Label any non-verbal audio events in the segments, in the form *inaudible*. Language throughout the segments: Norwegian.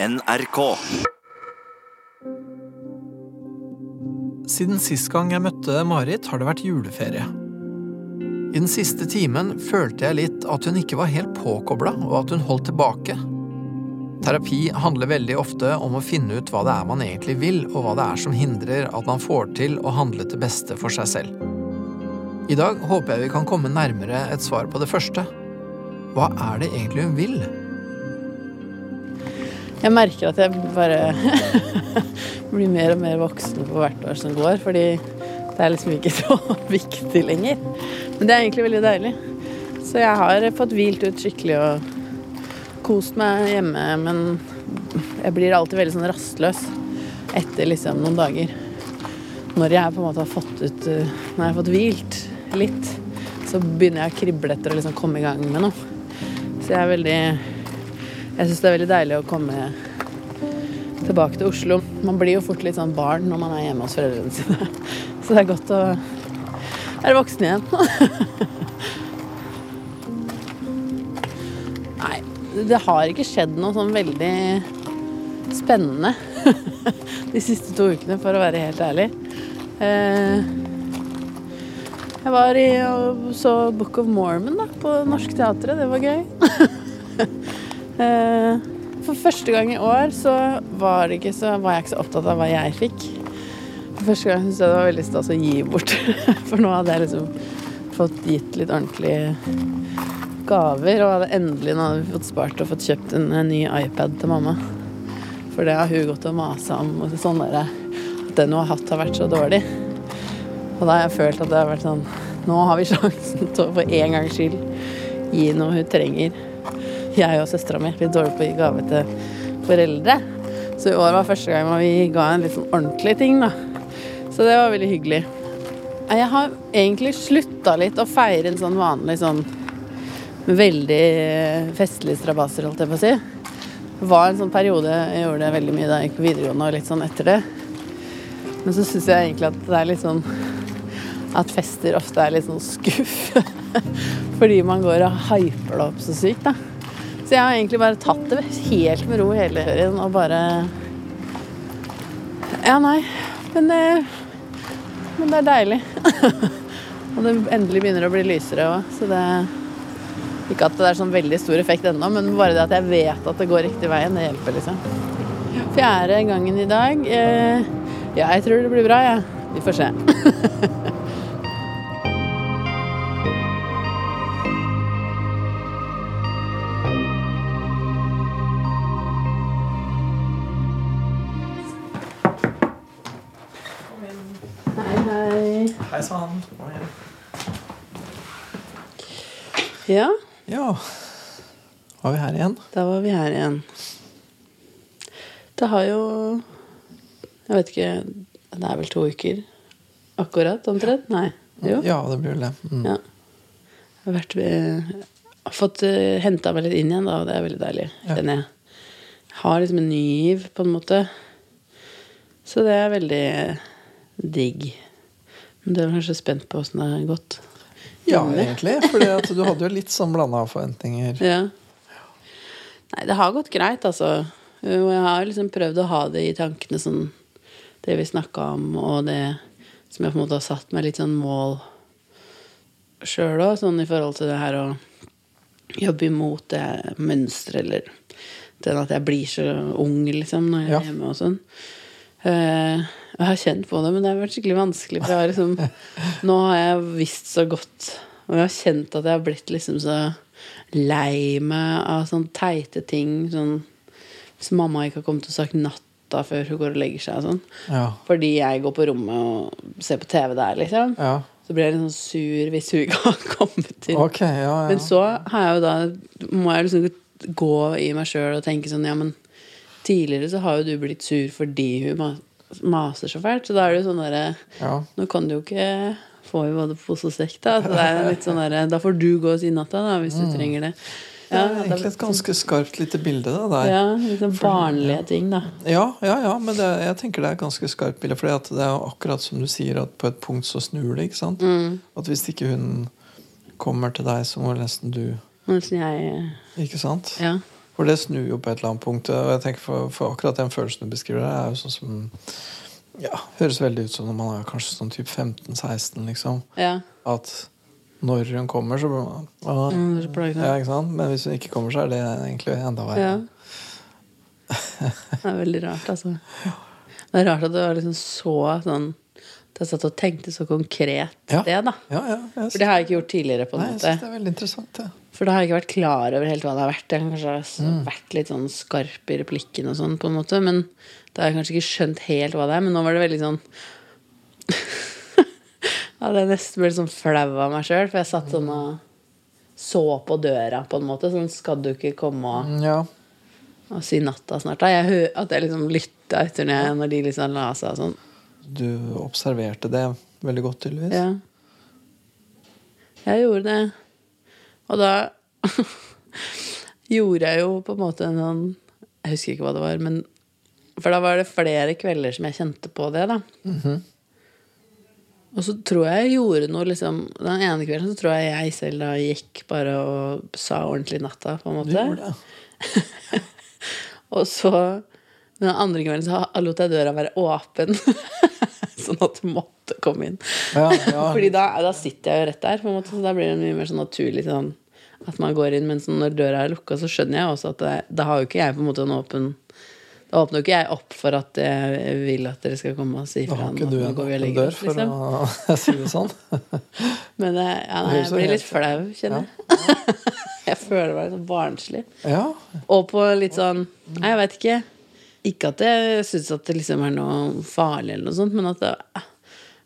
NRK. Siden sist gang jeg møtte Marit, har det vært juleferie. I den siste timen følte jeg litt at hun ikke var helt påkobla, og at hun holdt tilbake. Terapi handler veldig ofte om å finne ut hva det er man egentlig vil, og hva det er som hindrer at man får til å handle til beste for seg selv. I dag håper jeg vi kan komme nærmere et svar på det første. Hva er det egentlig hun vil? Jeg merker at jeg bare *laughs* blir mer og mer voksen for hvert år som går, fordi det er liksom ikke *laughs* så viktig lenger. Men det er egentlig veldig deilig. Så jeg har fått hvilt ut skikkelig og kost meg hjemme, men jeg blir alltid veldig sånn rastløs etter liksom noen dager. Når jeg på en måte har fått ut Når jeg har fått hvilt litt, så begynner jeg å krible etter å liksom komme i gang med noe. Så jeg er veldig Jeg syns det er veldig deilig å komme tilbake til Oslo. Man blir jo fort litt sånn barn når man er hjemme hos foreldrene sine. *laughs* Så det er godt å være voksen igjen. *laughs* Nei, det har ikke skjedd noe sånn veldig spennende *laughs* de siste to ukene, for å være helt ærlig. Eh, jeg var i og så Book of Mormon da, på Norsk Teatret. Det var gøy. Eh, For første gang i år så var, ikke så var jeg ikke så opptatt av hva jeg fikk. For første gang syntes jeg det var veldig stas å gi bort. *laughs* For nå hadde jeg liksom fått gitt litt ordentlige gaver. Og hadde endelig nå hadde vi fått spart og fått kjøpt en, en ny iPad til mamma. For det har hun gått og masa om. Og sånn der, at den hun har hatt, har vært så dårlig. Og da har jeg følt at det har vært sånn Nå har vi *laughs* sjansen til å for en gangs skyld gi noe hun trenger. *laughs* Jeg og søstera mi litt dårlig på å gi gave til foreldre. Så i år var første gang vi ga en litt sånn ordentlig ting, da. Så det var veldig hyggelig. Jeg har egentlig slutta litt å feire en sånn vanlig sånn veldig festlig strabaser, holdt jeg på å si. Det var en sånn periode jeg gjorde det veldig mye da jeg gikk på videregående og litt sånn etter det. Men så syns jeg egentlig at det er litt sånn at fester ofte er litt sånn skuff. *laughs* Fordi man går og hyper det opp så sykt, da. Så jeg har egentlig bare tatt det helt med ro hele ferien og bare Ja, nei. Men det, men det er deilig. *laughs* og det endelig begynner å bli lysere òg, så det Ikke at det er sånn veldig stor effekt ennå, men bare det at jeg vet at det går riktig veien, det hjelper, liksom. Fjerde gangen i dag. Eh, ja, jeg tror det blir bra, jeg. Ja. Vi får se. *laughs* Ja, Ja, var vi her igjen? da var vi her igjen. Det har jo Jeg vet ikke Det er vel to uker akkurat, omtrent? Nei. Jo. Ja, det blir vel det. Mm. Ja. Jeg har vært ved, fått uh, henta meg litt inn igjen, da, og det er veldig deilig. Ja. kjenner jeg. Har liksom en ny giv, på en måte. Så det er veldig digg. Men du er kanskje spent på åssen det har gått? Ja, egentlig. For du hadde jo litt sånn blanda forventninger. Ja. Nei, det har gått greit, altså. Og jeg har liksom prøvd å ha det i tankene sånn Det vi snakka om, og det som jeg på en måte har satt meg litt sånn mål sjøl òg, sånn i forhold til det her å jobbe imot det mønsteret, eller den at jeg blir så ung, liksom, når jeg Ja. er hjemme og sånn. Eh, jeg har kjent på det, men det har vært skikkelig vanskelig. For jeg har liksom, nå har jeg visst så godt, og jeg har kjent at jeg har blitt liksom så lei meg av sånne teite ting. Sånn, hvis mamma ikke har kommet og sagt natta før hun går og legger seg. Sånn. Ja. Fordi jeg går på rommet og ser på TV der, liksom. ja. Så blir jeg litt sånn sur hvis hun ikke har *laughs* kommet til. Okay, ja. Men så har jeg jo da må jeg liksom gå i meg sjøl og tenke sånn Ja, men tidligere så har jo du blitt sur fordi hun maser så fælt. Så da er det jo sånn derre ja. Nå kan du jo ikke få i både pose og sekk, da. Så det er litt sånn der, Da får du gå og si natta, da, hvis du trenger det. Det er egentlig et ganske skarpt lite bilde Da, der. Ja, litt sånn barnlige ting, da. Ja, ja, ja, men det, jeg tenker det er et ganske skarpt bilde. For det er jo akkurat som du sier, at på et punkt så snur det. ikke sant? Mm. At hvis ikke hun kommer til deg, så må nesten du Nesten jeg Ikke sant? Ja. For det snur jo på et eller annet punkt. Og jeg tenker for, for akkurat den følelsen du beskriver, der, er jo sånn som ja, Høres veldig ut som når man er kanskje sånn type 15-16, liksom. Ja. At når hun kommer, så blir man ah, Mm, det ja, ikke sant? Men hvis hun ikke kommer, så er det egentlig enda verre. Ja. *laughs* Det er veldig rart, altså. Det er rart at det var liksom så sånn At jeg satt og tenkte så konkret Ja. det, da. Ja, ja, For det har jeg ikke gjort tidligere, på en Nei, jeg synes det er veldig interessant. Ja. For da har jeg ikke vært klar over helt hva det har vært. Jeg har kanskje Mm. vært litt sånn skarp i replikken og sånn, på en måte. Men da har jeg kanskje ikke skjønt helt hva det er. Men nå var det veldig sånn *laughs* Ja, det nesten ble sånn flau av meg sjøl, for jeg satt sånn og så på døra, på en måte. Sånn skal du ikke komme og, ja. og si natta snart, da. Jeg at jeg liksom lytta etter når, jeg, når de liksom la seg og sånn. Du observerte det veldig godt, tydeligvis. Ja. Jeg gjorde det. Og da *laughs* gjorde jeg jo på en måte en sånn Jeg husker ikke hva det var, men For da var det flere kvelder som jeg kjente på det, da. Og så tror jeg jeg gjorde noe liksom Den ene kvelden så tror jeg jeg selv da gikk bare og sa ordentlig natta, på en måte. Du gjorde det. *laughs* Og så den andre kvelden så lot jeg døra være åpen. *laughs* sånn at du måtte komme inn. Ja, ja. Fordi da, da sitter jeg jo rett der, måte, så da blir det mye mer sånn naturlig sånn, at man går inn. Men sånn, når døra er lukka, så skjønner jeg også at det, da har jo ikke jeg på en måte en åpen Da åpner jo ikke jeg opp for at jeg vil at dere skal komme og si Da fra. har ikke du en dør, for liksom. å *laughs* si det sånn. *laughs* Men det, ja, nei, jeg blir litt flau, kjenner jeg. jeg føler meg så barnslig. Ja. Og på litt sånn Nei, jeg vet ikke. Ikke at jeg syns at det liksom er noe farlig, eller noe sånt, men at det,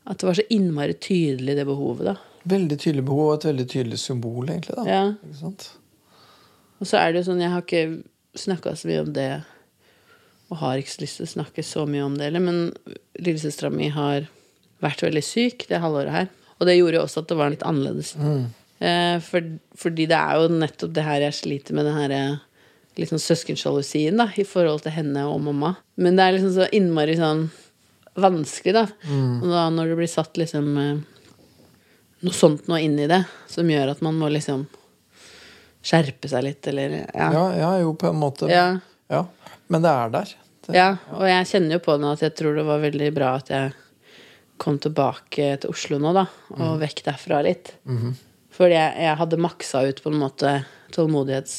at det var så innmari tydelig, det behovet, da. Veldig tydelig behov og et veldig tydelig symbol, egentlig. da. Ja. Ikke sant? Og så er det jo sånn, jeg har ikke snakka så mye om det, og har ikke så lyst til å snakke så mye om det heller, men lillesøstera mi har vært veldig syk det halvåret her. Og det gjorde jo også at det var litt annerledes. Eh, for, fordi det er jo nettopp det her jeg sliter med, den her eh, litt sånn søskensjalusien da, i forhold til henne og mamma. Men det er liksom så innmari sånn vanskelig, da. Og da når det blir satt liksom eh, noe sånt noe inn i det, som gjør at man må liksom skjerpe seg litt, eller ja. Ja, ja, jo, på en måte. Ja. Ja. Men det er der. Det, ja. Og jeg kjenner jo på det at jeg tror det var veldig bra at jeg kom tilbake til Oslo nå, da, og vekk derfra litt. Fordi jeg, jeg hadde maksa ut på en måte tålmodighets...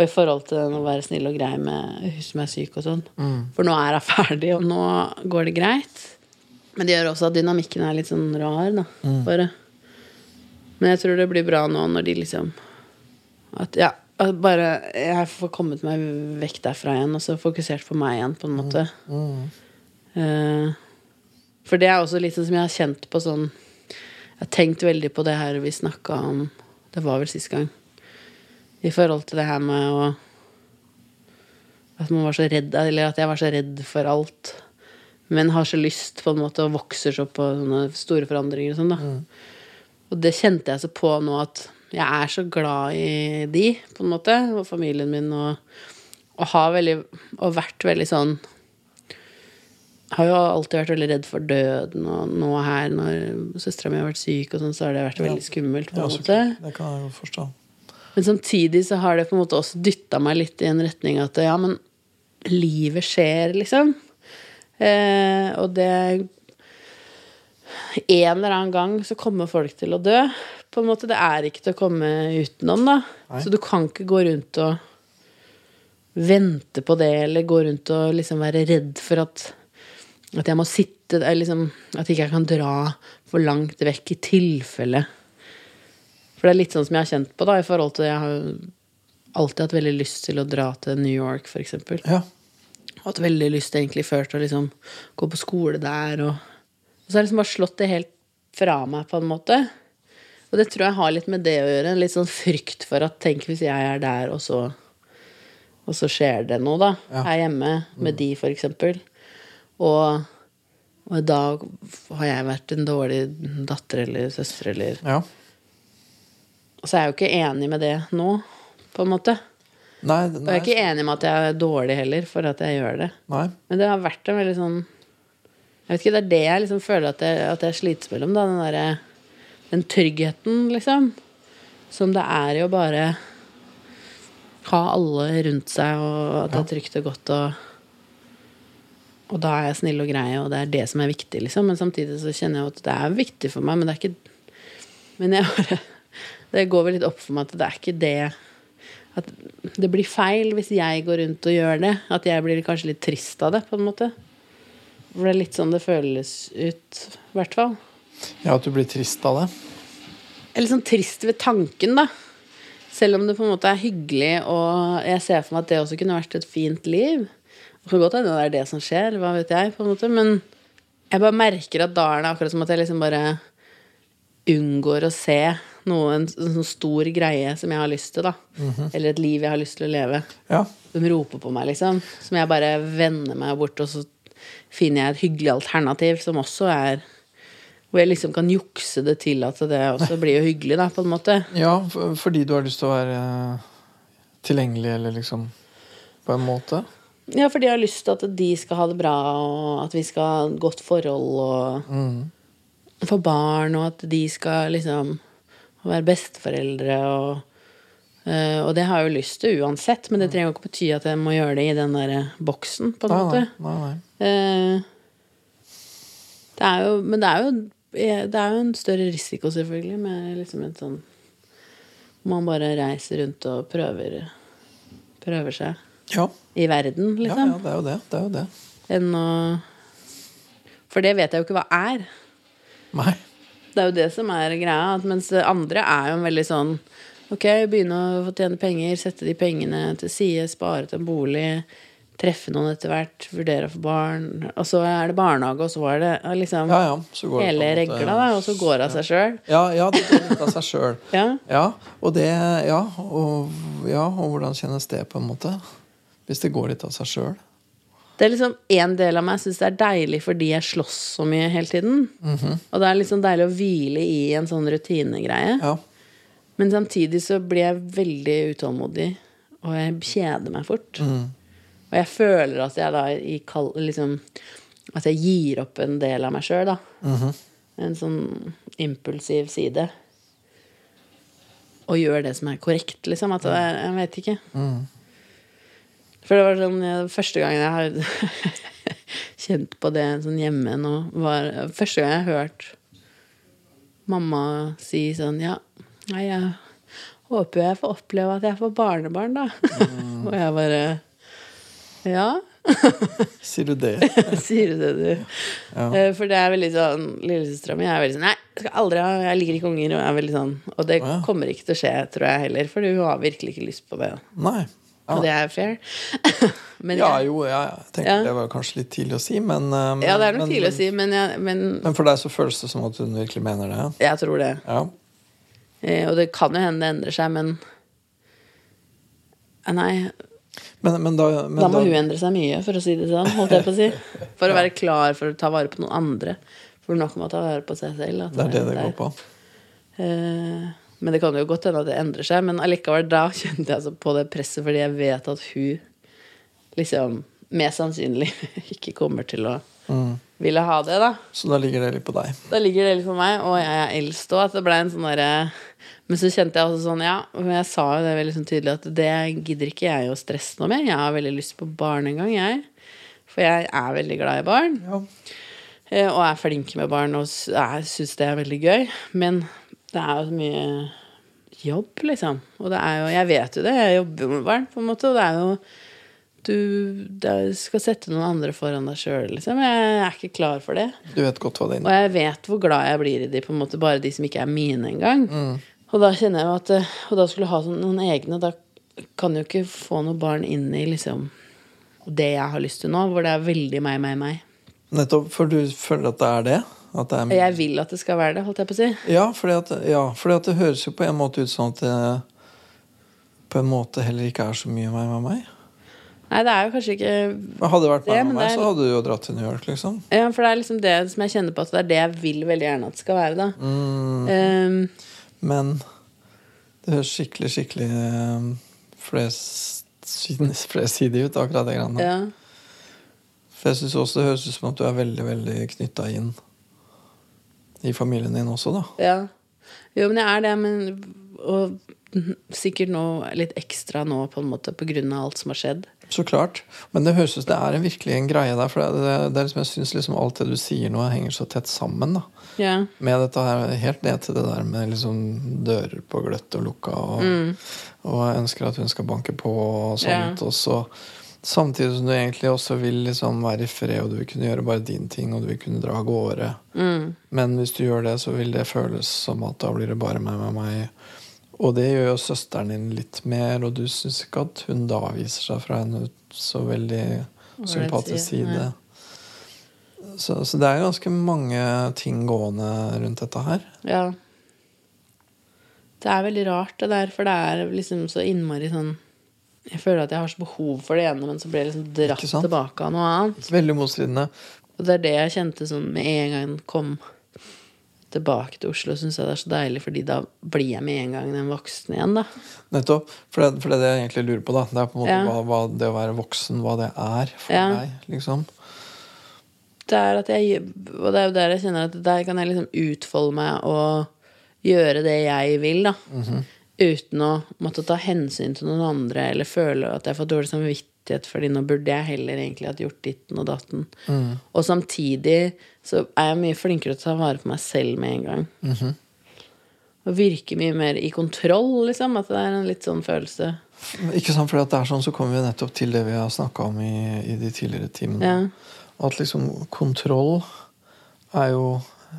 og i forhold til den å være snill og grei med hun som er syk og sånn. For nå er hun ferdig, og nå går det greit. Men det gjør også at dynamikken er litt sånn rar, da. Bare. Men jeg tror det blir bra nå når de liksom At ja, at bare jeg får kommet meg vekk derfra igjen, og så fokusert på meg igjen, på en måte. Eh, for det er også litt sånn som jeg har kjent på sånn Jeg har tenkt veldig på det her vi snakka om Det var vel sist gang. I forhold til det her med å At man var så redd Eller at jeg var så redd for alt. Men har så lyst på en måte og vokser så på sånne store forandringer og sånn, da. Og det kjente jeg så på nå at jeg er så glad i de, på en måte, og familien min, og, og har veldig Og vært veldig sånn Har jo alltid vært veldig redd for døden, og nå her, når søstera mi har vært syk, og sånn, så har det vært veldig skummelt, på en ja, måte. Det kan jeg jo forstå. Men samtidig så har det på en måte også dytta meg litt i en retning at ja, men livet skjer, liksom. Eh, og det En eller annen gang så kommer folk til å dø. På en måte, Det er ikke til å komme utenom, da. Nei. Så du kan ikke gå rundt og vente på det, eller gå rundt og liksom være redd for at at jeg må sitte der, liksom, At ikke jeg kan dra for langt vekk i tilfelle for det er litt sånn som jeg har kjent på, da, i forhold til Jeg har alltid hatt veldig lyst til å dra til New York, eksempel. Ja. Hatt veldig lyst egentlig før til å liksom gå på skole der, og, og så har jeg liksom bare slått det helt fra meg, på en måte. Og det tror jeg har litt med det å gjøre. En litt sånn frykt for at tenk hvis jeg er der, og så og så skjer det noe, da. Ja. Her hjemme, med de, for eksempel. Og, og i dag har jeg vært en dårlig datter eller søster eller ja. Og så er jeg jo ikke enig med det nå, på en måte. Nei, Og jeg er ikke enig med at jeg er dårlig heller, for at jeg gjør det. nei. Men det har vært en veldig sånn Jeg vet ikke, det er det jeg liksom føler at jeg, at jeg slites mellom, da. Den derre Den tryggheten, liksom. Som det er jo bare ha alle rundt seg, og at det er trygt og godt, og Og da er jeg snill og grei, og det er det som er viktig, liksom. Men samtidig så kjenner jeg at det er viktig for meg, men det er ikke Men jeg bare Det går vel litt opp for meg at det er ikke det At det blir feil hvis jeg går rundt og gjør det. At jeg blir kanskje litt trist av det, på en måte. For det er litt sånn det føles ut, i hvert fall. Ja, at du blir trist av det. Er litt sånn trist ved tanken, da. Selv om det på en måte er hyggelig, og jeg ser for meg at det også kunne vært et fint liv. Det kan godt hende det er det som skjer, hva vet jeg, på en måte, men jeg bare merker at da er det akkurat som at jeg liksom bare unngår å se noe, en, sånn stor greie som jeg har lyst til, da. Eller et liv jeg har lyst til å leve. Ja. De roper på meg, liksom. Som jeg bare vender meg bort, og så finner jeg et hyggelig alternativ som også er Hvor jeg liksom kan jukse det til at det også blir jo hyggelig, da, på en måte. ja, for- fordi du har lyst til å være tilgjengelig, eller liksom På en måte. Ja, fordi jeg har lyst til at de skal ha det bra, og at vi skal ha et godt forhold og Mm. få barn, og at de skal liksom være besteforeldre og eh, Og det har jeg jo lyst til uansett, men det trenger jo ikke bety at jeg må gjøre det i den der boksen, på en Nei, måte. nei, nei. Eh, det er jo Men det er jo, det er jo en større risiko, selvfølgelig, med liksom en sånn Man bare reiser rundt og prøver Prøver seg Ja, i verden, ja, liksom. ja, det er jo det. Det er jo det. Enn å For det vet jeg jo ikke hva er. Nei. Det er jo det som er greia. At mens andre er jo en veldig sånn Ok, begynne å få tjene penger, sette de pengene til side, spare til en bolig, treffe noen etter hvert, vurdere å få barn. Og så er det barnehage, og så er det liksom Ja, ja. Så går hele regla, og så går det av seg sjøl. Ja, ja, det går litt av seg sjøl. *laughs* Ja. Ja, og det ja og, ja, og hvordan kjennes det, på en måte? Hvis det går litt av seg sjøl? Det er liksom En del av meg syns det er deilig fordi jeg slåss så mye hele tiden. Og det er liksom deilig å hvile i en sånn rutinegreie. Ja. Men samtidig så blir jeg veldig utålmodig, og jeg kjeder meg fort. Og jeg føler at jeg da i kall, liksom At jeg gir opp en del av meg sjøl, da. En sånn impulsiv side. Og gjør det som er korrekt, liksom. At det er, jeg vet ikke. For det var sånn eh, Første gangen jeg har *laughs* kjent på det sånn hjemme nå, var Første gang jeg har hørt mamma si sånn Ja, nei, jeg håper jeg får oppleve at jeg får barnebarn, da. *laughs* Og jeg bare Ja, *laughs* Sier du det? sier du det, du? Ja. For det er veldig sånn Lillesøstera mi er veldig sånn Nei, jeg skal aldri ha Jeg liker ikke unger. Og, er veldig sånn, og det Ja. kommer ikke til å skje, tror jeg heller, for hun har virkelig ikke lyst på det. Nei. Og det er fair. *laughs* Men Ja, jo, ja, jeg tenker Ja. det var kanskje litt tidlig å si, men eh, Ja, det er nok men, tidlig å si, men jeg, men Men for deg så føles det som at hun virkelig mener det? jeg tror det. Ja. Eh, Og det kan jo hende det endrer seg, men Eh, Nei, Men, men da, men da må hun endre seg mye, for å si det sånn. Holdt jeg på å si. For å *laughs* være klar for å ta vare på noen andre. For nok med å ta vare på seg selv. Det er det det går på. Eh, Men det kan jo godt hende at det endrer seg. Men allikevel, da kjente jeg altså på det presset, fordi jeg vet at hun liksom mest sannsynlig *laughs* ikke kommer til å ville ha det, da. Så da ligger det litt på deg. Da ligger det litt på meg, og jeg er eldst òg, at det ble en sånn derre Men så kjente jeg også sånn, ja, men jeg sa jo det veldig sånn tydelig, at det gidder ikke jeg å stresse noe med. Jeg har veldig lyst på barn en gang, jeg. For jeg er veldig glad i barn. Ja. eh, Og er flink med barn og syns det er veldig gøy. Men det er jo så mye jobb, liksom. Og det er jo Jeg vet jo det, jeg jobber jo med barn, på en måte. Og det er jo Du er- skal sette noen andre foran deg sjøl, liksom. Jeg er ikke klar for det. Du vet godt hva det Og jeg vet hvor glad jeg blir i de, på en måte, bare de som ikke er mine engang. Og da kjenner jeg jo at eh, Og da skulle jeg ha sånn, noen egne, da kan jo ikke få noe barn inn i liksom det jeg har lyst til nå, hvor det er veldig meg, meg, meg. Nettopp, for du føler at det er det? Er jeg vil at det skal være det, holdt jeg på å si. Ja, fordi at, ja, fordi at det høres jo på en måte ut som at det på en måte heller ikke er så mye meg med meg. Nei, det er jo kanskje ikke hadde det vært meg det, med meg, er så hadde du jo dratt til New York, liksom. Ja, for det er liksom det som jeg kjenner på at det er det jeg vil veldig gjerne at det skal være, da. Mm, Um, men det høres skikkelig, skikkelig flersidig flesidig ut, akkurat det greiene. ja. For jeg syns også det høres ut som at du er veldig, veldig knytta inn i familien din også, da. Ja. Jo, men jeg er det, men Og sikkert nå litt ekstra nå, på en måte, på grunn av alt som har skjedd. Så klart. Men det høres ut det er en virkelig en greie der. For det, det, det liksom, jeg syns liksom alt det du sier nå, henger så tett sammen. da Ja. Med dette her, helt ned til det der med liksom dører på gløtt og lukka, og, og jeg ønsker at hun skal banke på og sånt. Ja. Og så Samtidig som du egentlig også vil liksom være i fred, og du vil kunne gjøre bare din ting, og du vil kunne dra av gårde. Men hvis du gjør det, så vil det føles som at da blir det bare meg med meg. Og det gjør jo søsteren din litt mer, og du syns ikke at hun da viser seg fra en så veldig sympatisk side. Så, så det er ganske mange ting gående rundt dette her. Ja. Det er veldig rart, det der, for det er liksom så innmari sånn Jeg føler at jeg har så behov for det ene, men så blir jeg liksom dratt tilbake av noe annet. Veldig motstridende. Og det er det jeg kjente sånn med en gang jeg kom tilbake til Oslo, syns jeg det er så deilig, fordi da blir jeg med en gang den voksne igjen, da. Nettopp. For det, for det er det jeg egentlig lurer på, da. Det er på en måte Ja. hva, hva det å være voksen, hva det er for Ja. deg, liksom. Det er at jeg Og det er jo der jeg kjenner at der kan jeg liksom utfolde meg og gjøre det jeg vil, da. Uten å måtte ta hensyn til noen andre eller føle at jeg får dårlig samvittighet fordi nå burde jeg heller egentlig hatt gjort ditten og datten. Og samtidig så er jeg mye flinkere til å ta vare på meg selv med en gang. Og virke mye mer i kontroll, liksom. At det er en litt sånn følelse. Ikke sant, for det er sånn så kommer vi nettopp til det vi har snakka om i, i de tidligere timene. Ja. At liksom kontroll er jo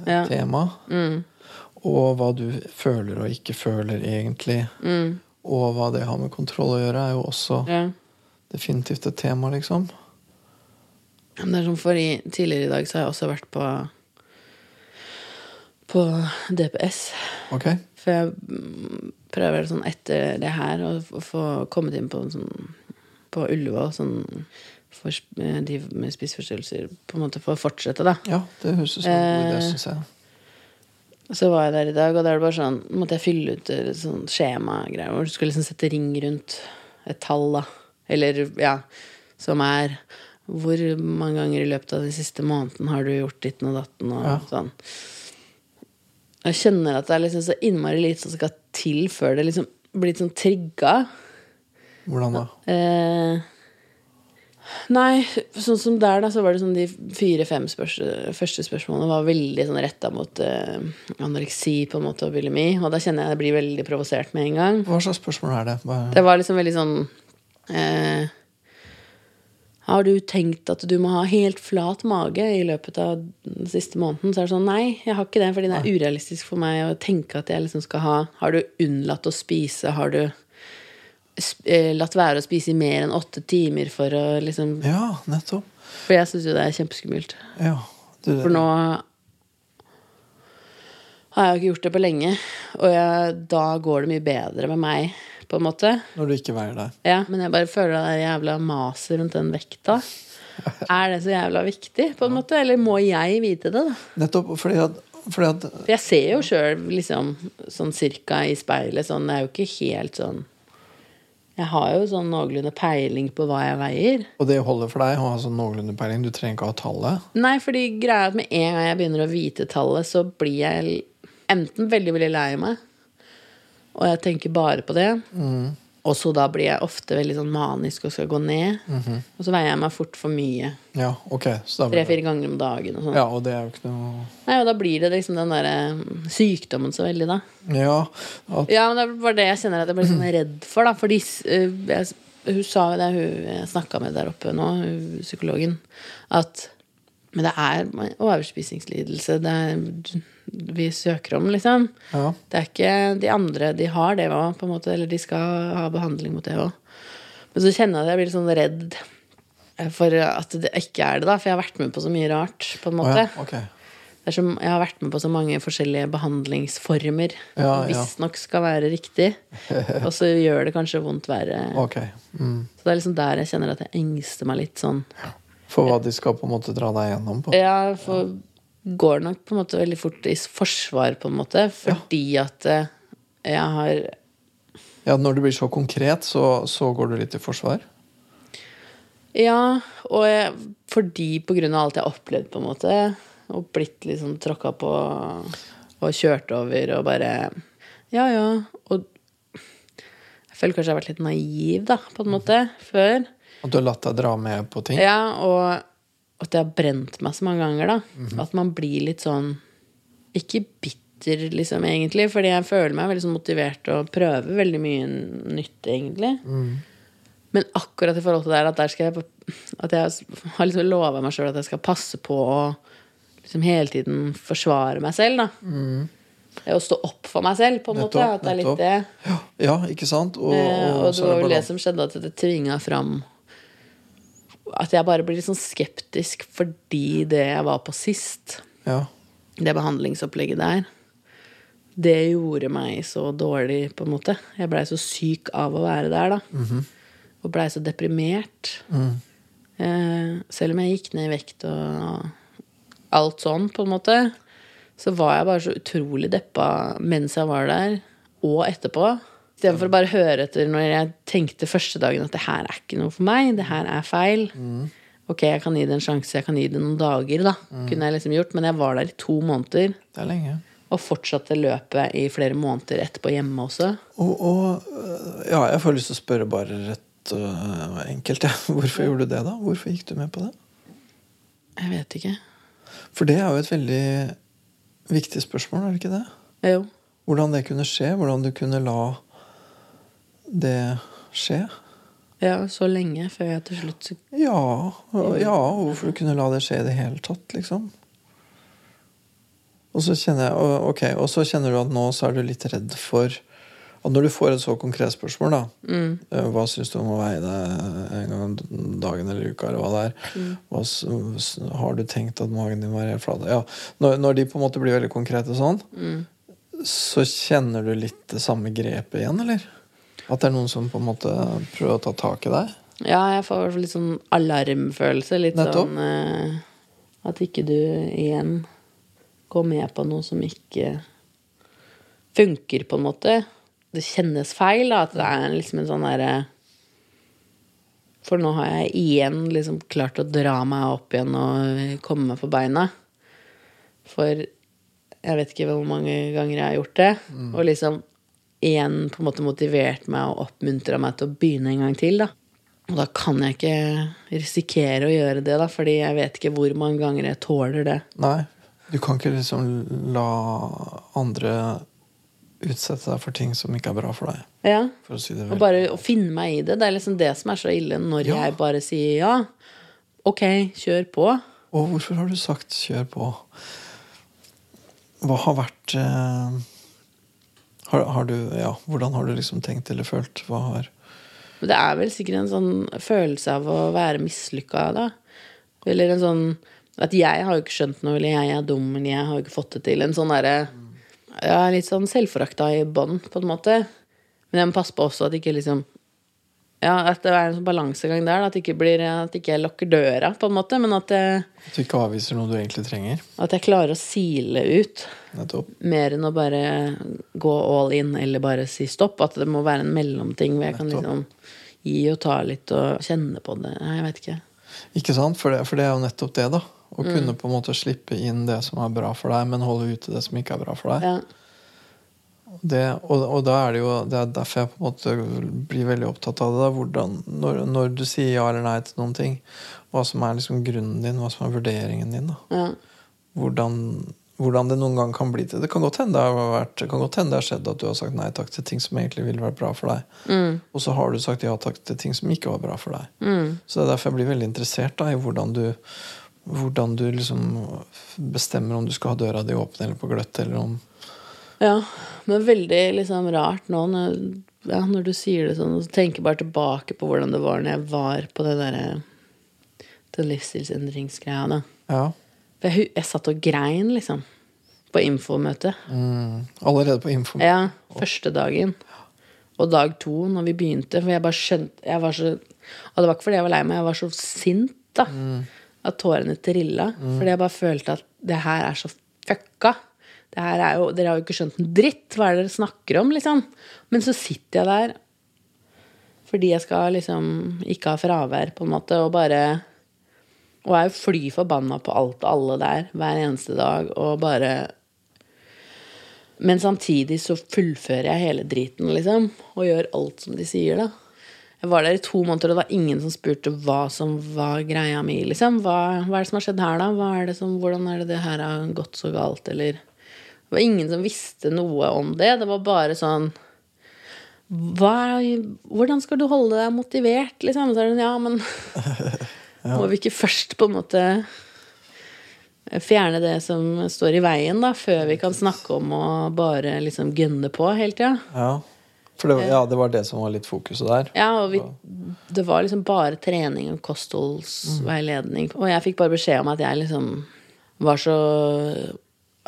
Ja. tema. Og hva du føler og ikke føler egentlig. Og hva det har med kontroll å gjøre, er jo også ja. definitivt et tema, liksom. Det er som for i, tidligere i dag så har jeg også vært på på DPS. Ok? For jeg mm, prøver sånn etter det her å få- kommet inn på en sånn på Ullevål sånn for eh, de med spiseforstyrrelser på en måte få fortsette, da. Ja, det høres ut som en god idé, syns jeg. Så var jeg der i dag, og da er det bare sånn måtte jeg fylle ut et sånn skjemagreier hvor du skulle liksom sette ring rundt et tall, da. Eller, ja, som er hvor mange ganger i løpet av den siste måneden har du gjort ditten og datten og Ja. sånn. Jeg kjenner at det er liksom så innmari lite som skal til før det liksom blir sånn trigga. Hvordan da? Eh, nei, sånn som der, da, så var det sånn de fire-fem spørs, første spørsmålene var veldig sånn retta mot uh, anoreksi på en måte og bulimi. Og da kjenner jeg at jeg blir veldig provosert med en gang. Hva slags spørsmål er det? Hva- Det var liksom veldig sånn uh, Har du tenkt at du må ha helt flat mage i løpet av den siste måneden? Så er det sånn, nei, jeg har ikke det, fordi det er urealistisk for meg å tenke at jeg liksom skal ha Har du unnlatt å spise? Har du latt være å spise i mer enn åtte timer for å liksom Ja, nettopp. For jeg syns jo det er kjempeskummelt. Ja. Du, For nå har jeg jo ikke gjort det på lenge, og jeg, da går det mye bedre med meg, på en måte. Når du ikke veier deg. Ja, men jeg bare føler det jævla maset rundt den vekta *laughs* Er det så jævla viktig, på en måte? Eller må jeg vite det, da? Nettopp fordi at, fordi at For jeg ser jo sjøl liksom sånn cirka i speilet sånn Det er jo ikke helt sånn Jeg har jo sånn noenlunde peiling på hva jeg veier. Og det holder for deg å ha sånn noenlunde peiling. Du trenger ikke å ha tallet. Nei, fordi greia er at med en gang jeg begynner å vite tallet, så blir jeg enten veldig, veldig lei meg, og jeg tenker bare på det. Og så da blir jeg ofte veldig sånn manisk og skal gå ned. Og så veier jeg meg fort for mye. Ja, ok. Tre-fire ganger om dagen og sånn. Ja, og det er jo ikke noe Nei, og da blir det liksom den derre sykdommen så veldig, da. Ja. At, Ja, men det var det jeg kjenner at jeg ble sånn *clears throat* redd for, da. Fordi uh, jeg, hun sa jo det, hun jeg snakka med der oppe nå, hun, psykologen, at Men det er overspisingslidelse det er, vi søker om, liksom. ja. Det er ikke de andre. De har det òg, på en måte. Eller de skal ha behandling mot det òg. Men så kjenner jeg at jeg blir litt sånn redd for at det ikke er det, da. For jeg har vært med på så mye rart, på en måte. Oh, ja. okay. Som, jeg har vært med på så mange forskjellige behandlingsformer Ja, som ja. visstnok skal være riktig. *laughs* Og så gjør det kanskje vondt verre. Okay. Mm. Så det er liksom der jeg kjenner at jeg engster meg litt sånn. For hva de skal på en måte dra deg gjennom på. Jeg får, går nok på en måte veldig fort i forsvar, på en måte, fordi at eh, jeg har Ja, Når det blir så konkret, så, så går du litt i forsvar? Ja, og jeg, fordi på grunn av alt jeg har opplevd, på en måte, og blitt liksom tråkka på og kjørt over og bare Ja, ja. Og jeg føler kanskje jeg har vært litt naiv, da, på en måte, før. At du har latt deg dra med på ting? Ja, og at det har brent meg så mange ganger, da. At man blir litt sånn Ikke bitter, liksom, egentlig, fordi jeg føler meg veldig sånn motivert og prøver veldig mye nytt, egentlig. Men akkurat i forhold til det at der skal jeg At jeg har liksom lova meg sjøl at jeg skal passe på å liksom hele tiden forsvare meg selv, da. Det å stå opp for meg selv, på en måte. At det er litt det. Ja, ja, ikke sant? Og, Eh, og, og det var vel det som skjedde, at det tvinga fram At jeg bare blir litt sånn skeptisk fordi det jeg var på sist, Ja. det behandlingsopplegget der, det gjorde meg så dårlig, på en måte. Jeg blei så syk av å være der, da. Og blei så deprimert. Eh, selv om jeg gikk ned i vekt og alt sånn, på en måte, så var jeg bare så utrolig deppa mens jeg var der, og etterpå. Istedenfor å bare høre etter når jeg tenkte første dagen at det her er ikke noe for meg, det her er feil. Ok, jeg kan gi det en sjanse, jeg kan gi det noen dager, da. Kunne jeg liksom gjort, Men jeg var der i to måneder, Det er lenge. og fortsatte løpet i flere måneder etterpå hjemme også. Og, og øh, ja, jeg får lyst til å spørre bare rett og enkelt. Ja. *laughs* Hvorfor gjorde du det, da? Hvorfor gikk du med på det? Jeg vet ikke. For det er jo et veldig viktig spørsmål, er det ikke det? Jo. Hvordan det kunne skje? Hvordan du kunne la det skje? Ja, så lenge før jeg til slutt Ja, ja, hvorfor du kunne la det skje i det hele tatt, liksom. Og så kjenner jeg, ok, og så kjenner du at nå så er du litt redd for at når du får et så konkret spørsmål, da mm. Hva syns du om å veie deg en gang dagen eller uka, eller hva det er? Hva, s- s- har du tenkt at magen din var helt flat? Ja, når, når de på en måte blir veldig konkrete sånn, så kjenner du litt det samme grepet igjen, eller? At det er noen som på en måte prøver å ta tak i deg? Ja, jeg får i hvert fall litt sånn alarmfølelse. Litt Nettopp. sånn uh, At ikke du igjen går med på noe som ikke funker, på en måte. Det kjennes feil, da. At det er liksom en sånn derre For nå har jeg igjen liksom klart å dra meg opp igjen og komme meg på beina. For jeg vet ikke hvor mange ganger jeg har gjort det. Og liksom igjen på en måte motivert meg og oppmuntra meg til å begynne en gang til. da. Og da kan jeg ikke risikere å gjøre det, da, fordi jeg vet ikke hvor mange ganger jeg tåler det. Nei, du kan ikke liksom la andre utsette deg for ting som ikke er bra for deg. Ja. For si det Og bare å finne meg i det. Det er liksom det som er så ille når Ja. jeg bare sier ja. Ok, kjør på. Og hvorfor har du sagt 'kjør på'? Hva har vært eh, har, har du, ja, Hvordan har du liksom tenkt eller følt? Hva har Det er vel sikkert en sånn følelse av å være mislykka, da. Eller en sånn At jeg har jo ikke skjønt noe, eller jeg er dum, men jeg har jo ikke fått det til. En sånn derre Ja, litt sånn selvforakta i bånn, på en måte. Men jeg må passe på også at ikke liksom Ja, at det er en sånn balansegang der. At, ikke blir, at ikke jeg lukker døra, på en måte. Men at jeg, At du ikke avviser noe du egentlig trenger? at jeg klarer å sile ut. Nettopp. Mer enn å bare gå all in eller bare si stopp. At det må være en mellomting hvor jeg kan liksom gi og ta litt og kjenne på det. Jeg vet ikke. Ikke sant? For det, for det er jo nettopp det, da. Å kunne på en måte slippe inn det som er bra for deg, men holde ute det som ikke er bra for deg. Ja. Det, og, og da er det jo Det er derfor jeg på en måte blir veldig opptatt av det. Da, hvordan, når, når du sier ja eller nei til noen ting, hva som er liksom grunnen din, hva som er vurderingen din. Ja. hvordan, hvordan det noen gang kan bli til. Det kan godt hende det har, vært, kan godt hende det har skjedd at du har sagt nei takk til ting som egentlig ville vært bra for deg. Og så har du sagt ja takk til ting som ikke var bra for deg. Så det er derfor jeg blir veldig interessert da, i hvordan du, hvordan du liksom bestemmer om du skal ha døra di åpen eller på gløtt, eller om ja. Men veldig liksom rart nå når, ja, når du sier det sånn, og så tenker bare tilbake på hvordan det var når jeg var på det derre Den livsstilsendringsgreia, da. Ja. For Jeg, jeg satt og grein, liksom. På infomøte. Mm, allerede på infomøtet? Ja, første dagen. Og dag to, når vi begynte. For jeg bare skjønte jeg var så, Og det var ikke fordi jeg var lei meg, jeg var så sint da. At tårene trilla. Fordi jeg bare følte at det her er så fucka. Jo, dere har jo ikke skjønt en dritt. Hva er det dere snakker om, liksom? Men så sitter jeg der fordi jeg skal liksom ikke ha fravær, på en måte, og bare Og er jo fly forbanna på alt og alle der hver eneste dag, og bare Men samtidig så fullfører jeg hele driten, liksom. Og gjør alt som de sier, da. Jeg var der i to måneder, og det var ingen som spurte hva som var greia mi, liksom. Hva, hva er det som har skjedd her, da? Er som, hvordan er det det her har gått så galt, eller Det var ingen som visste noe om det. Det var bare sånn hva, Hvordan skal du holde deg motivert, liksom? Så er det sånn, ja, men *laughs* Må vi ikke først på en måte fjerne det som står i veien, da, før vi kan snakke om å bare liksom gønne på hele tida? Ja. For det, ja, det var det som var litt fokuset der. Ja, og vi, det var liksom bare trening og kostholdsveiledning. Og jeg fikk bare beskjed om at jeg liksom var så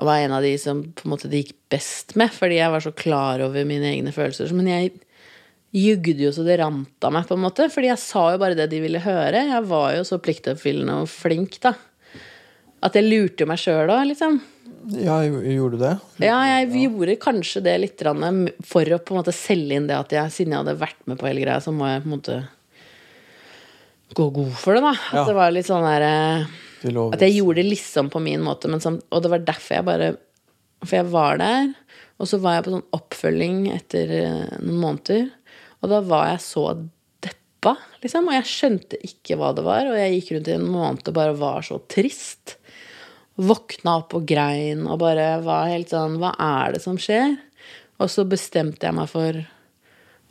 Var en av de som på en måte det gikk best med, fordi jeg var så klar over mine egne følelser. Men jeg jugde jo så det rant av meg, på en måte. Fordi jeg sa jo bare det de ville høre. Jeg var jo så pliktoppfyllende og flink, da. At jeg lurte meg sjøl òg, liksom. Ja, gjorde du det? Ja, jeg gjorde kanskje det litt for å på en måte selge inn det at jeg, siden jeg hadde vært med på hele greia, så må jeg på en måte gå god for det, da. At Ja. det var litt sånn derre lover. At jeg gjorde det liksom på min måte, sam- og det var derfor jeg bare For jeg var der, og så var jeg på sånn oppfølging etter eh, noen måneder, og da var jeg så deppa, liksom, og jeg skjønte ikke hva det var, og jeg gikk rundt i en måned og bare var så trist. Våkna opp og grein og bare var helt sånn Hva er det som skjer? Og så bestemte jeg meg for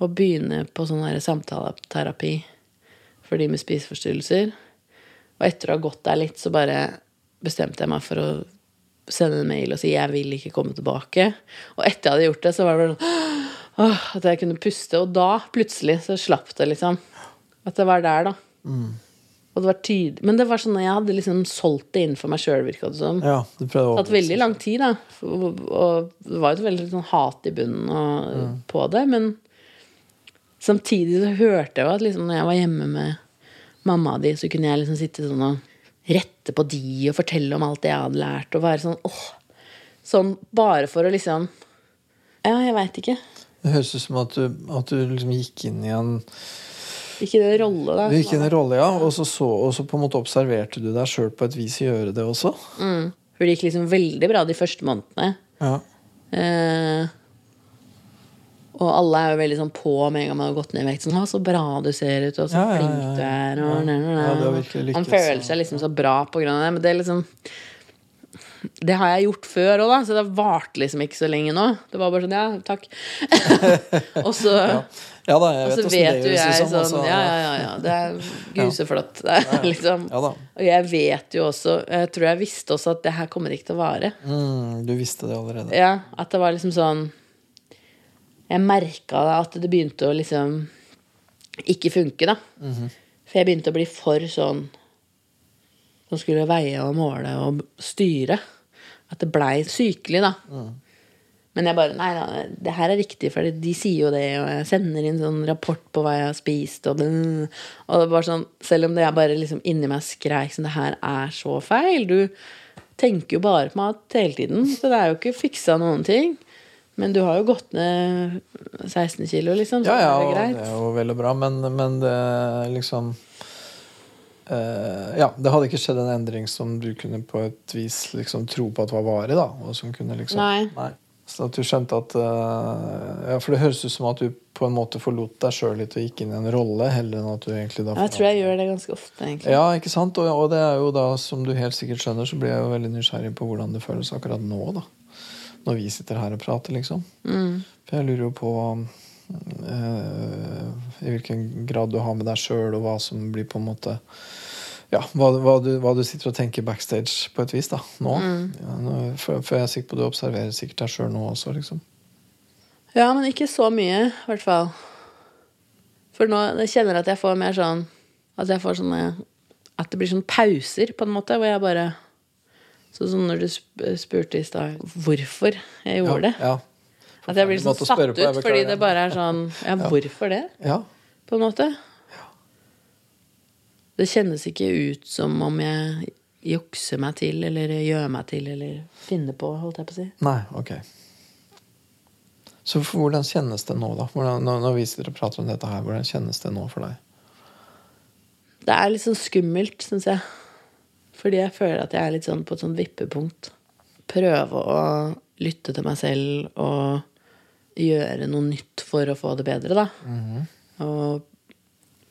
å begynne på sånn samtaleterapi for de med spiseforstyrrelser. Og etter å ha gått der litt, så bare bestemte jeg meg for å sende en mail og si 'jeg vil ikke komme tilbake'. Og etter jeg hadde gjort det, så var det sånn åh, at jeg kunne puste. Og da plutselig så slapp det, liksom. At det var der, da. Og det var tydelig Men det var sånn at jeg hadde liksom solgt det inn for meg sjøl, virka det som. Ja, det prøvde å tatt veldig lang tid, da. Og, det var jo et veldig sånn hat i bunnen og, på det. Men samtidig så hørte jeg jo at liksom, når jeg var hjemme med mamma di, så kunne jeg liksom sitte sånn og rette på de og fortelle om alt det jeg hadde lært, og være sånn åh. Sånn bare for å liksom Ja, jeg veit ikke. Det høres ut som at du, at du liksom gikk inn i en Gikk inn i en rolle, da. Du gikk inn i en rolle, ja, og så, så, og så på en måte observerte du deg sjøl på et vis gjøre det også. Mm. For det gikk liksom veldig bra de første månedene. Ja. Eh, og alle er jo veldig sånn på med en gang man har gått ned i vekt. Sånn, 'Å, så bra du ser ut, og så Ja, flink du er', og Ja. Ja, du Man føler seg liksom så bra på grunn av det, men det er liksom Det har jeg gjort før òg, da, så det varte liksom ikke så lenge nå. Det var bare sånn 'ja, takk'. *laughs* og så ja da, jeg vet vet det jo jeg som. sånn altså. Ja, ja, ja. ja det er guseflott. Det er liksom Ja. Og jeg vet jo også Jeg tror jeg visste også at det her kommer ikke til å vare. Mm, du visste det allerede. Ja, at det var liksom sånn Jeg merka at det begynte å liksom ikke funke, da. For jeg begynte å bli for sånn Som skulle veie og måle og styre. At det blei sykelig, da. Men jeg bare Nei da, det her er riktig, for de sier jo det, og jeg sender inn sånn rapport på hva jeg har spist, og. Og det var sånn Selv om det jeg bare liksom inni meg skreik sånn Det her er så feil. Du tenker jo bare på mat hele tiden, så det er jo ikke fiksa noen ting. Men du har jo gått ned 16 kilo, liksom, så Ja, ja, det er det er jo vel og bra, men, men det liksom eh, Ja, det hadde ikke skjedd en endring som du kunne på et vis liksom tro på at var varig, da. Og som kunne liksom Nei. Så at du skjønte at eh, Ja, for det høres ut som at du på en måte forlot deg sjøl litt og gikk inn i en rolle, heller enn at du egentlig da Jeg tror jeg gjør det ganske ofte, egentlig. Ja, ikke sant? Og, og det er jo da, som du helt sikkert skjønner, så blir jeg jo veldig nysgjerrig på hvordan det føles akkurat nå, da. Når vi sitter her og prater, liksom. Mm. For jeg lurer jo på eh, i hvilken grad du har med deg sjøl, og hva som blir på en måte Ja, hva, hva, du, hva du sitter og tenker backstage på et vis, da. Nå. Ja, nå for, for jeg er sikker på at du observerer sikkert deg sjøl nå også, liksom. Ja, men ikke så mye, i hvert fall. For nå jeg kjenner jeg at jeg får mer sånn At jeg får sånne At det blir sånn pauser, på en måte, hvor jeg bare Sånn når du spurte i stad hvorfor jeg gjorde det. Ja. At jeg blir liksom sånn satt ut, på, fordi det bare er sånn Ja, hvorfor det? ja. På en måte. Det kjennes ikke ut som om jeg jukser meg til, eller gjør meg til, eller finner på, holdt jeg på å si. Nei, ok. Så hvordan kjennes det nå, da? Hvordan, når vi sitter og prater om dette her, hvordan kjennes det nå for deg? Det er litt sånn skummelt, syns jeg. Fordi jeg føler at jeg er litt sånn på et sånn vippepunkt. Prøve å lytte til meg selv og gjøre noe nytt for å få det bedre, da. Og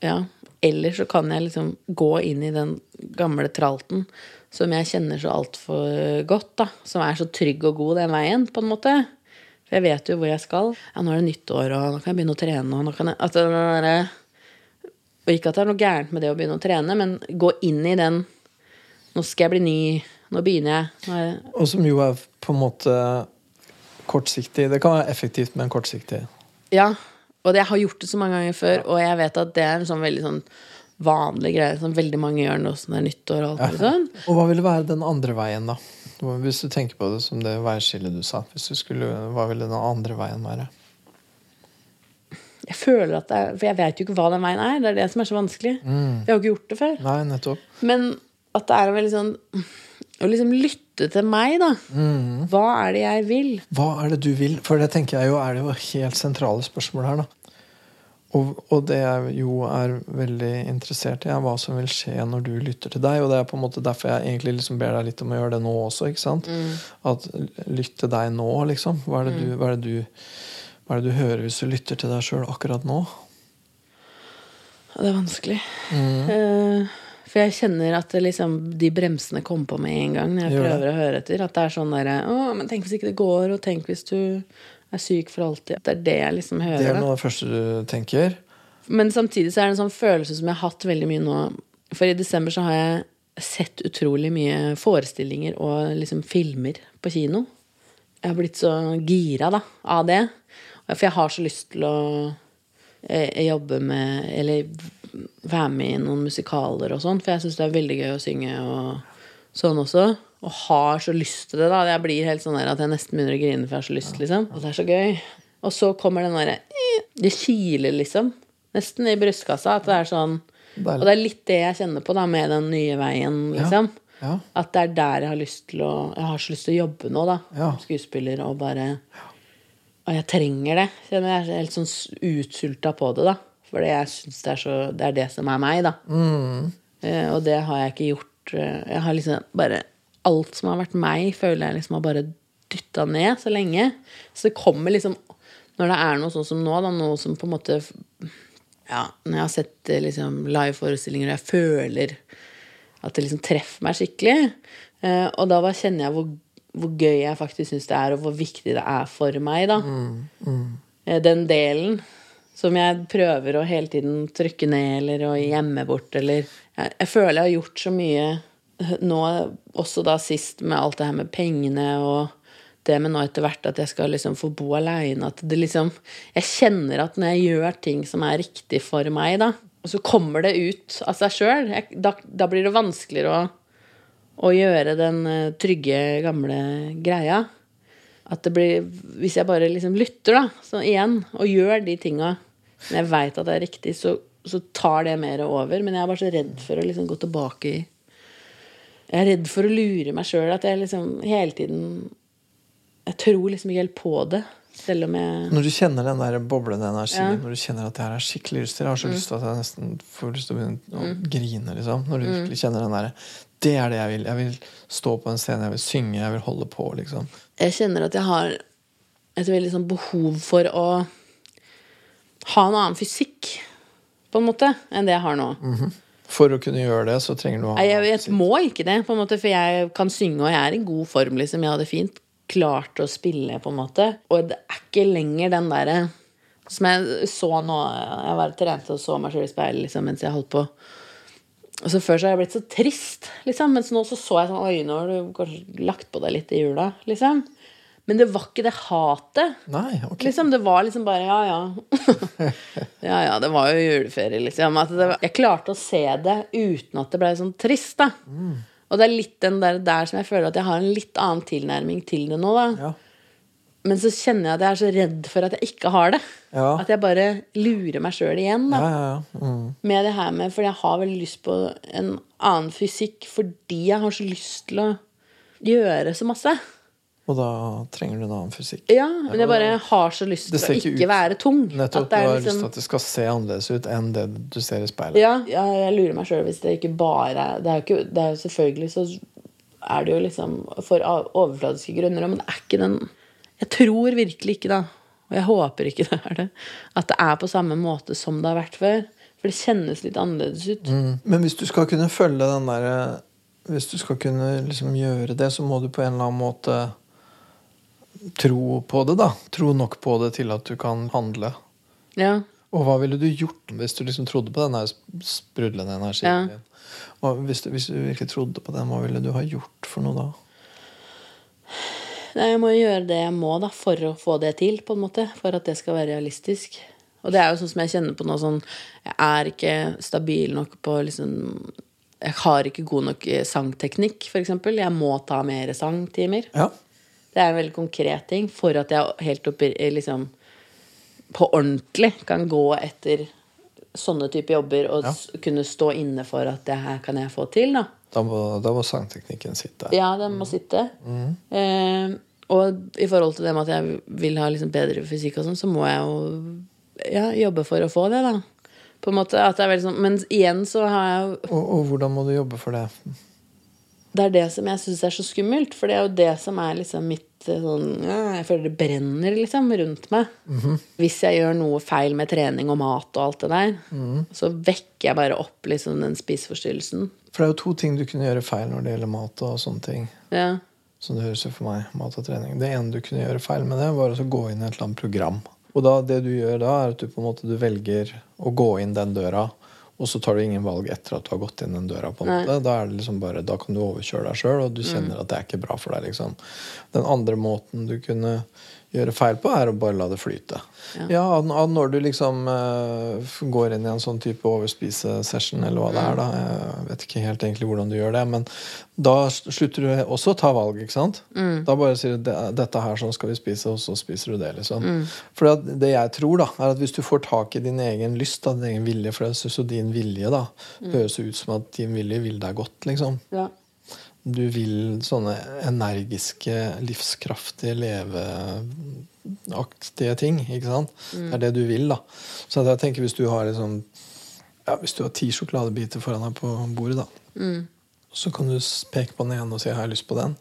ja. Eller så kan jeg liksom gå inn i den gamle tralten som jeg kjenner så altfor godt, da. Som er så trygg og god, den veien, på en måte. For jeg vet jo hvor jeg skal. Ja, nå er det nyttår, og nå kan jeg begynne å trene, og nå kan jeg at det der, Og ikke at det er noe gærent med det å begynne å trene, men gå inn i den Nå skal jeg bli ny. Nå begynner jeg. Nå jeg Og som jo er på en måte kortsiktig. Det kan være effektivt, men kortsiktig. Ja, og jeg har gjort det så mange ganger før, og jeg vet at det er en sånn veldig sånn vanlig greie som veldig mange gjør nå som det er nyttår og alt mulig sånn. Og hva ville være den andre veien, da? Hvis du tenker på det som det veiskillet du sa. Hvis du skulle, hva ville den andre veien være? Jeg føler at det er For jeg vet jo ikke hva den veien er. Det er det som er så vanskelig. Jeg har jo ikke gjort det før. Nei, nettopp. Men at det er veldig sånn Å liksom lytte til meg, da. Hva er det jeg vil? Hva er det du vil? For det tenker jeg jo er det jo helt sentrale spørsmål her, da. Og, og det jeg jo er veldig interessert i, er hva som vil skje når du lytter til deg. Og det er på en måte derfor jeg egentlig liksom ber deg litt om å gjøre det nå også. ikke sant? At lytt til deg nå, liksom. Hva er, det du, hva, er det du, hva er det du hører hvis du lytter til deg sjøl akkurat nå? Det er vanskelig. Eh, for jeg kjenner at det liksom, de bremsene kommer på med en gang når jeg prøver å høre etter. At det er sånn derre Å, men tenk hvis ikke det går, og tenk hvis du er syk for alltid. Det er det jeg liksom hører. Det er noe av det første du tenker. Men samtidig så er det en sånn følelse som jeg har hatt veldig mye nå. For i desember så har jeg sett utrolig mye forestillinger og liksom filmer på kino. Jeg har blitt så gira da, av det. For jeg har så lyst til å eh, jobbe med Eller være med i noen musikaler og sånn. For jeg syns det er veldig gøy å synge og sånn også. Og har så lyst til det, da. Jeg blir helt sånn der at jeg nesten begynner å grine, for jeg har så lyst, liksom. Og det er så gøy. Og så kommer den derre Det kiler, liksom. Nesten i brystkassa. At det er sånn Og det er litt det jeg kjenner på da med den nye veien, liksom. Ja. At det er der jeg har lyst til å Jeg har så lyst til å jobbe nå, da. Ja. Skuespiller, og bare Og jeg trenger det. Jeg er helt sånn utsulta på det, da. Fordi jeg syns det Det er det som er meg, da. Eh, og det har jeg ikke gjort. eh, Jeg har liksom bare Alt som har vært meg, føler jeg liksom har bare dytta ned så lenge. Så det kommer liksom Når det er noe sånn som nå, da, noe som på en måte Ja, når jeg har sett eh, liksom liveforestillinger og jeg føler at det liksom treffer meg skikkelig, eh, og da kjenner jeg hvor, hvor gøy jeg faktisk syns det er, og hvor viktig det er for meg, da. Eh, Den delen som jeg prøver å hele tiden trykke ned eller å gjemme bort, eller jeg, jeg føler jeg har gjort så mye nå, også da sist med alt det her med pengene og det med nå etter hvert at jeg skal liksom få bo aleine, at det liksom Jeg kjenner at når jeg gjør ting som er riktig for meg, da, så kommer det ut av seg sjøl, da, da blir det vanskeligere å, å gjøre den eh, trygge, gamle greia. At det blir Hvis jeg bare liksom lytter, da, så igjen, og gjør de tinga når jeg veit at det er riktig, så, så tar det mer over. Men jeg er bare så redd for å liksom gå tilbake i Jeg er redd for å lure meg sjøl. At jeg liksom hele tiden Jeg tror liksom ikke helt på det. Selv om jeg Når du kjenner den der boblende energien, Ja. når du kjenner at det her er skikkelig lyst til, jeg har så lyst til at jeg nesten får lyst til å begynne å Mm. grine, liksom. Når du virkelig kjenner den derre Det er det jeg vil. Jeg vil stå på en scene, jeg vil synge, jeg vil holde på, liksom. Jeg kjenner at jeg har et veldig sånn behov for å ha en annen fysikk, på en måte, enn det jeg har nå. For å kunne gjøre det, så trenger du å ha Nei, Jeg, jeg må ikke det, på en måte, for jeg kan synge, og jeg er i god form. liksom. Jeg hadde fint klart å spille, på en måte. Og det er ikke lenger den derre som jeg så nå Jeg var trente og så meg sjøl i speilet liksom, mens jeg holdt på. Og så Før så har jeg blitt så trist, liksom. Mens nå så så jeg sånn Oi, nå har du kanskje lagt på deg litt i jula, liksom. Men det var ikke det hatet. Nei, ok. Liksom, det var liksom bare ja, ja. *laughs* ja, ja, det var jo juleferie, liksom. Var, jeg klarte å se det uten at det ble sånn trist, da. Og det er litt den der, der som jeg føler at jeg har en litt annen tilnærming til det nå, da. Ja. Men så kjenner jeg at jeg er så redd for at jeg ikke har det. Ja. At jeg bare lurer meg sjøl igjen, da. Ja, ja, ja. Mm. Med det her med For jeg har veldig lyst på en annen fysikk fordi jeg har så lyst til å gjøre så masse. Og da trenger du en annen fysikk. Ja, men jeg bare har så lyst til å ikke ut- være tung. Nettopp. Du har lyst liksom- til at det skal se annerledes ut enn det du ser i speilet. Ja, ja jeg lurer meg sjøl hvis det ikke bare Det er jo det er jo Selvfølgelig så er det jo liksom for overfladiske grunner, men det er ikke den Jeg tror virkelig ikke, da, og jeg håper ikke det er det, at det er på samme måte som det har vært før. For det kjennes litt annerledes ut. Mm. Men hvis du skal kunne følge den derre Hvis du skal kunne liksom gjøre det, så må du på en eller annen måte tro på det, da. Tro nok på det til at du kan handle. Ja. Og hva ville du gjort hvis du liksom trodde på den sprudlende energien Ja. din? Hvis, du, hvis du virkelig trodde på den, hva ville du ha gjort for noe da? Nei, jeg må gjøre det jeg må da, for å få det til, på en måte. For at det skal være realistisk. Og det er jo sånn som jeg kjenner på nå sånn Jeg er ikke stabil nok på liksom Jeg har ikke god nok eh, sangteknikk, f.eks. Jeg må ta mer sangtimer. Ja. Det er en veldig konkret ting for at jeg helt oppi liksom på ordentlig kan gå etter sånne type jobber og Ja. kunne stå inne for at det her kan jeg få til, da. Da må, da må sangteknikken sitte. Ja, den må sitte. Eh, og i forhold til det med at jeg vil ha liksom bedre fysikk og sånn, så må jeg jo ja, jobbe for å få det, da. På en måte at det er veldig sånn Men igjen så har jeg jo Og, og hvordan må du jobbe for det? Det er det som jeg syns er så skummelt, for det er jo det som er liksom mitt eh, sånn Jeg føler det brenner liksom rundt meg. Hvis jeg gjør noe feil med trening og mat og alt det der, så vekker jeg bare opp liksom den spiseforstyrrelsen. For det er jo to ting du kunne gjøre feil når det gjelder mat og sånne ting. Ja. Som det høres ut for meg, mat og trening. Det ene du kunne gjøre feil med det, var å gå inn i et eller annet program. Og da, det du gjør da, er at du på en måte du velger å gå inn den døra, og så tar du ingen valg etter at du har gått inn den døra. på en måte. Da, det liksom bare, da kan du overkjøre deg sjøl, og du kjenner at det er ikke bra for deg. liksom. Den andre måten du kunne gjøre feil på, er å bare la det flyte. Ja, ja og, og Når du liksom uh, går inn i en sånn type overspisesession, eller hva det er, da. Jeg vet ikke helt egentlig hvordan du gjør det, men da slutter du også å ta valg, ikke sant? Da bare sier du "Det- dette her sånn skal vi spise, og så spiser du det, liksom. For det jeg tror, da, er at hvis du får tak i din egen lyst, da, din egen vilje, for jeg synes jo din vilje da, høres ut som at din vilje vil deg godt, liksom. ja. Du vil sånne energiske, livskraftige, leveaktige ting. ikke sant? Det er det du vil. da. Så jeg tenker hvis du har liksom ja, hvis du har ti sjokoladebiter foran deg på bordet, da, så kan du peke på den ene og si 'jeg har lyst på den'.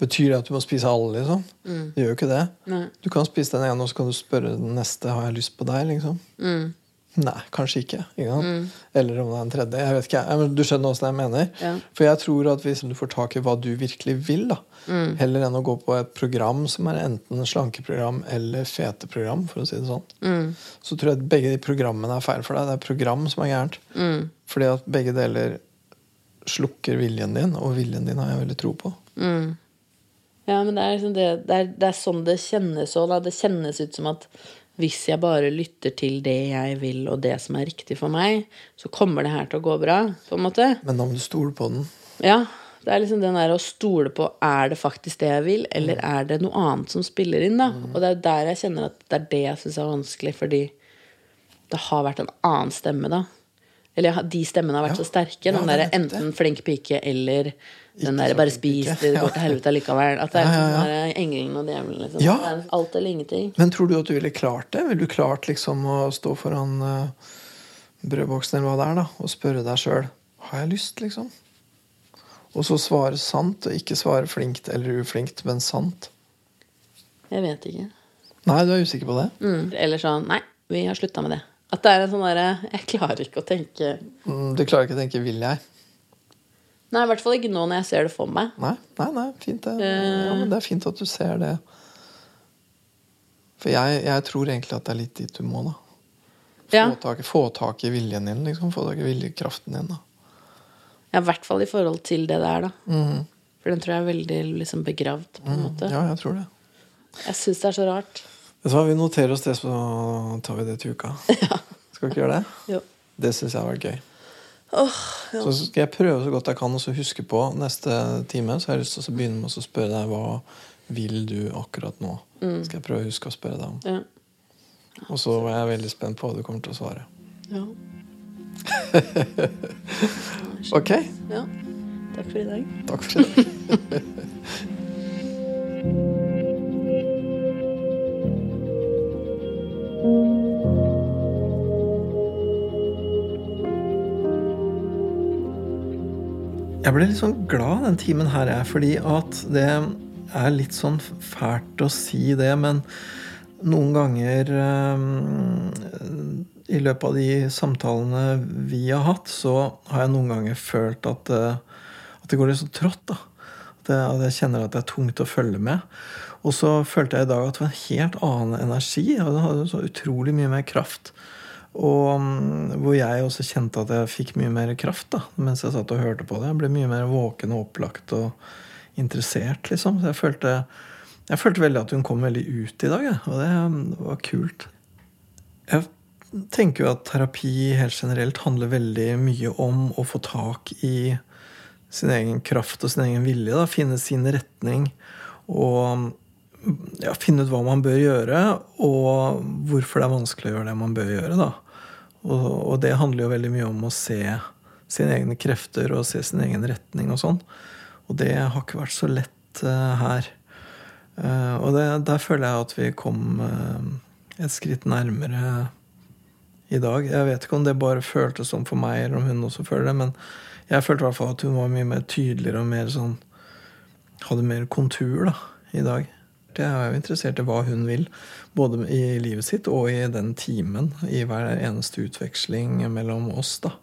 Betyr det at du må spise alle, liksom? Det gjør jo ikke det. Nei. Du kan spise den ene, og så kan du spørre den neste 'har jeg lyst på deg', liksom. Nei, kanskje ikke. ikke sant? Eller om det er en tredje. Jeg vet ikke, men Du skjønner åssen jeg mener? Ja. For jeg tror at hvis du får tak i hva du virkelig vil, da, heller enn å gå på et program som er enten slankeprogram eller feteprogram, for å si det sånn, så tror jeg at begge de programmene er feil for deg. Det er program som er gærent. Fordi at begge deler slukker viljen din, og viljen din har jeg veldig tro på. Ja, men det er, liksom det, det, er, det er sånn det kjennes òg. Det kjennes ut som at hvis jeg bare lytter til det jeg vil, og det som er riktig for meg, så kommer det her til å gå bra. på en måte. Men da må du stole på den. Ja, det er liksom den der å stole på er det faktisk det jeg vil, eller er det noe annet som spiller inn. da? Og det er der jeg kjenner at det er det jeg syns er vanskelig, fordi det har vært en annen stemme, da. Eller de stemmene har vært Ja. så sterke. Ja, Den er derre enten flink pike eller den derre bare spis, det, det går til helvete allikevel. At det er Ja, ja, ja. der engelen og djevelen, liksom. Ja. Det er alt eller ingenting. Men tror du at du ville klart det? Ville du klart liksom å stå foran uh, brødboksen eller hva det er, da, og spørre deg sjøl har jeg lyst, liksom? Og så svare sant, og ikke svare flinkt eller uflinkt, men sant. Jeg vet ikke. Nei, du er usikker på det? Mm. Eller sånn Nei, vi har slutta med det. At det er en sånn derre Jeg klarer ikke å tenke Mm, Du klarer ikke å tenke 'vil jeg'? Nei, i hvert fall ikke nå når jeg ser det for meg. Nei, nei, nei fint det. Uh... Ja, men det er fint at du ser det. For jeg, jeg tror egentlig at det er litt dit du må, da. Få, Ja. tak, få tak i viljen din, liksom. Få tak i viljekraften din, da. Ja, I hvert fall i forhold til det der, da. Mm. For den tror jeg er veldig liksom begravd, på en måte. Ja, jeg tror det. Jeg syns det er så rart. Vet du hva, Vi noterer oss det, så tar vi det til uka. *laughs* Skal vi ikke gjøre det? Jo. Det syns jeg har vært gøy. Oh, ja. Så skal jeg prøve så godt jeg kan å huske på neste time. Så har jeg lyst til å begynne med å spørre deg hva vil du akkurat nå. Skal jeg prøve å huske å spørre deg om. Ja. Og så er jeg veldig spent på hva du kommer til å svare. ja. *laughs* Ok, ja. Takk for i dag. takk for i dag. *laughs* Jeg ble litt sånn glad den timen her, jeg, fordi at det er litt sånn fælt å si det, men noen ganger i løpet av de samtalene vi har hatt, så har jeg noen ganger følt at, at det går litt så trått. da. At jeg kjenner at det er tungt å følge med. Og så følte jeg i dag at det var en helt annen energi. og Det hadde så utrolig mye mer kraft. Og mm, hvor jeg også kjente at jeg fikk mye mer kraft da, mens jeg satt og hørte på det. Jeg ble mye mer våken og opplagt og interessert, liksom. Så jeg følte, jeg følte veldig at hun kom veldig ut i dag, ja. og det var kult. Jeg tenker jo at terapi helt generelt handler veldig mye om å få tak i sin egen kraft og sin egen vilje. Da. Finne sin retning og ja, finne ut hva man bør gjøre, og hvorfor det er vanskelig å gjøre det man bør gjøre. Og, og, det handler jo veldig mye om å se sine egne krefter og se sin egen retning og sånn. Og det har ikke vært så lett uh, her. Uh, og det, der føler jeg at vi kom uh, et skritt nærmere i dag. Jeg vet ikke om det bare føltes sånn for meg, eller om hun også føler det, men jeg følte i hvert fall at hun var mye mer tydeligere og mer sånn Hadde mer kontur da, i dag. Jeg er jo interessert i hva hun vil, både i livet sitt og i den timen. I hver eneste utveksling mellom oss, da.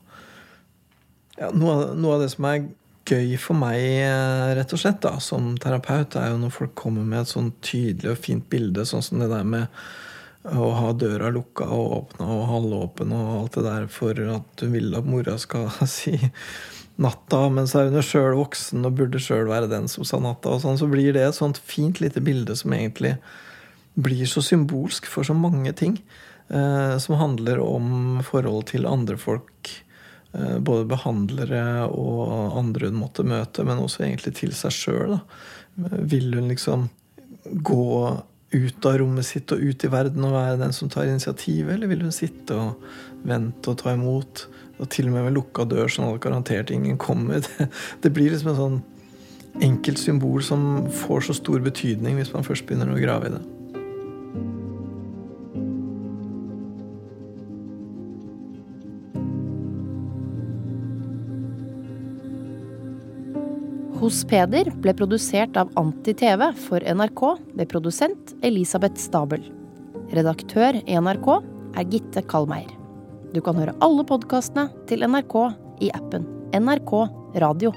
Ja, noe, noe, av, det som er gøy for meg, eh, rett og slett, da, som terapeut, er jo når folk kommer med et sånn tydelig og fint bilde, sånn som det der med å ha døra lukka og åpna og halvåpen og alt det der for at hun vil at mora skal *laughs* si natta, er hun jo sjøl voksen og burde sjøl være den som sa natta. og sånn, Så blir det et sånt fint lite bilde som egentlig blir så symbolsk for så mange ting. Eh, som handler om forhold til andre folk. Eh, både behandlere og andre hun måtte møte, men også egentlig til seg sjøl. Vil hun liksom gå ut av rommet sitt og ut i verden og være den som tar initiativet, eller vil hun sitte og vente og ta imot? Og til og med med lukka dør, sånn at garantert ingen kommer. *laughs* Det, det blir liksom en sånn enkelt symbol som får så stor betydning hvis man først begynner å grave i det. Hos Peder ble produsert av Anti-TV for NRK ved produsent Elisabeth Stabel. Redaktør i NRK er Gitte Kalmeier. Du kan høre alle podkastene til NRK i appen NRK Radio.